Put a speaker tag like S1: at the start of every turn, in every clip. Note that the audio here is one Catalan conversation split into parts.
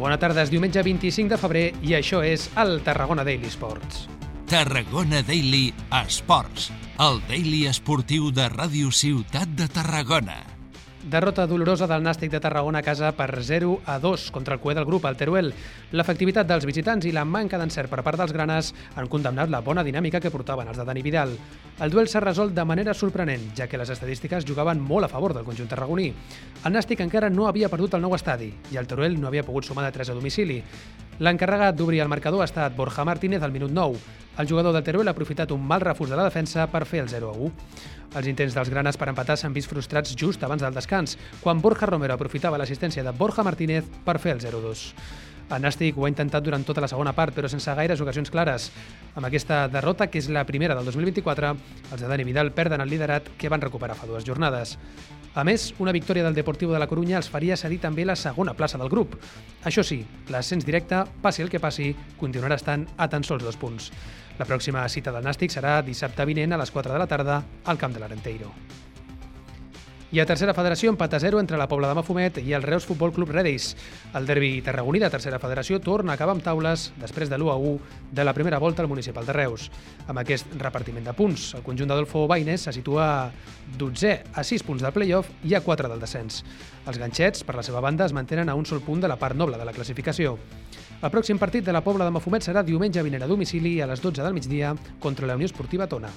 S1: Bona tarda, és diumenge 25 de febrer i això és el Tarragona Daily Sports.
S2: Tarragona Daily Esports, el daily esportiu de Ràdio Ciutat de Tarragona.
S1: Derrota dolorosa del Nàstic de Tarragona a casa per 0 a 2 contra el cué del grup, el Teruel. L'efectivitat dels visitants i la manca d'encert per part dels granes han condemnat la bona dinàmica que portaven els de Dani Vidal. El duel s'ha resolt de manera sorprenent, ja que les estadístiques jugaven molt a favor del conjunt tarragoní. El Nàstic encara no havia perdut el nou estadi i el Teruel no havia pogut sumar de 3 a domicili. L'encarregat d'obrir el marcador ha estat Borja Martínez al minut 9. El jugador del Teruel ha aprofitat un mal refús de la defensa per fer el 0 a 1. Els intents dels granes per empatar s'han vist frustrats just abans del descans, quan Borja Romero aprofitava l'assistència de Borja Martínez per fer el 0-2. El Nàstic ho ha intentat durant tota la segona part, però sense gaires ocasions clares. Amb aquesta derrota, que és la primera del 2024, els de Dani Vidal perden el liderat que van recuperar fa dues jornades. A més, una victòria del Deportivo de la Corunya els faria cedir també la segona plaça del grup. Això sí, l'ascens directe, passi el que passi, continuarà estant a tan sols dos punts. La pròxima cita del Nàstic serà dissabte vinent a les 4 de la tarda al camp de l'Arenteiro. I a tercera federació, empat a 0 entre la Pobla de Mafumet i el Reus Futbol Club Redis. El derbi tarragoní de tercera federació torna a acabar amb taules després de l'1 a 1 de la primera volta al municipal de Reus. Amb aquest repartiment de punts, el conjunt d'Adolfo Baines se situa 12 a 6 punts del playoff i a 4 del descens. Els ganxets, per la seva banda, es mantenen a un sol punt de la part noble de la classificació. El pròxim partit de la Pobla de Mafumet serà diumenge vinent a domicili a les 12 del migdia contra la Unió Esportiva Tona.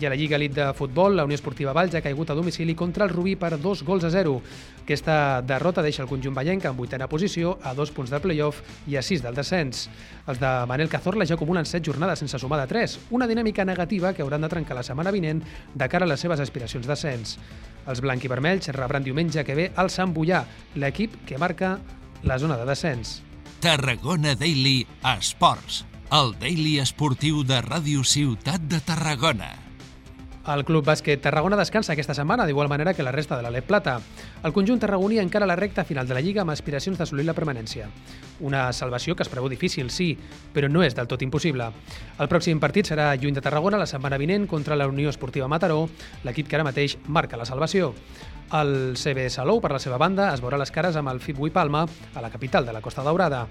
S1: I a la Lliga Elite de Futbol, la Unió Esportiva Valls ha caigut a domicili contra el Rubí per dos gols a zero. Aquesta derrota deixa el conjunt vallenc en vuitena posició, a dos punts del playoff i a sis del descens. Els de Manel Cazorla ja acumulen set jornades sense sumar de tres, una dinàmica negativa que hauran de trencar la setmana vinent de cara a les seves aspiracions d'ascens. Els blanc i vermells rebran diumenge que ve el Sant Bullà, l'equip que marca la zona de descens.
S2: Tarragona Daily Esports, el daily esportiu de Ràdio Ciutat de Tarragona.
S1: El Club Bàsquet Tarragona descansa aquesta setmana, d'igual manera que la resta de l'Alep Plata. El conjunt tarragoní encara la recta final de la Lliga amb aspiracions d'assolir la permanència. Una salvació que es preveu difícil, sí, però no és del tot impossible. El pròxim partit serà lluny de Tarragona la setmana vinent contra la Unió Esportiva Mataró, l'equip que ara mateix marca la salvació. El CB Salou, per la seva banda, es veurà les cares amb el FIP Palma a la capital de la Costa Daurada.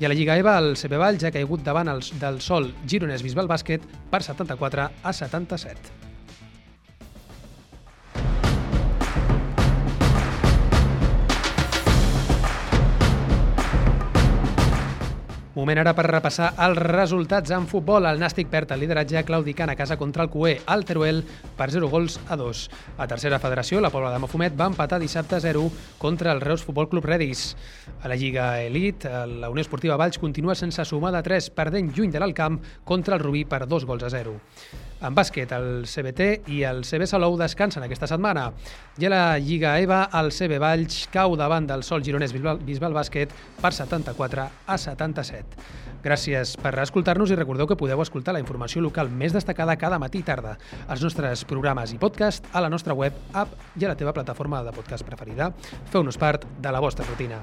S1: I a la Lliga EVA, el CB Valls ha caigut davant els, del sol Gironès Bisbal Bàsquet per 74 a 77. Moment ara per repassar els resultats en futbol. El Nàstic perd el lideratge claudicant a casa contra el Cué, al Teruel, per 0 gols a 2. A tercera federació, la Pobla de Mafumet va empatar dissabte 0 contra el Reus Futbol Club Redis. A la Lliga Elite, la Unió Esportiva Valls continua sense sumar de 3, perdent lluny de l'Alcamp contra el Rubí per 2 gols a 0. En bàsquet, el CBT i el CB Salou descansen aquesta setmana. I a la Lliga EVA, el CB Valls cau davant del Sol Gironès Bisbal, Bàsquet per 74 a 77. Gràcies per escoltar-nos i recordeu que podeu escoltar la informació local més destacada cada matí i tarda, als nostres programes i podcast, a la nostra web, app i a la teva plataforma de podcast preferida. Feu-nos part de la vostra rutina.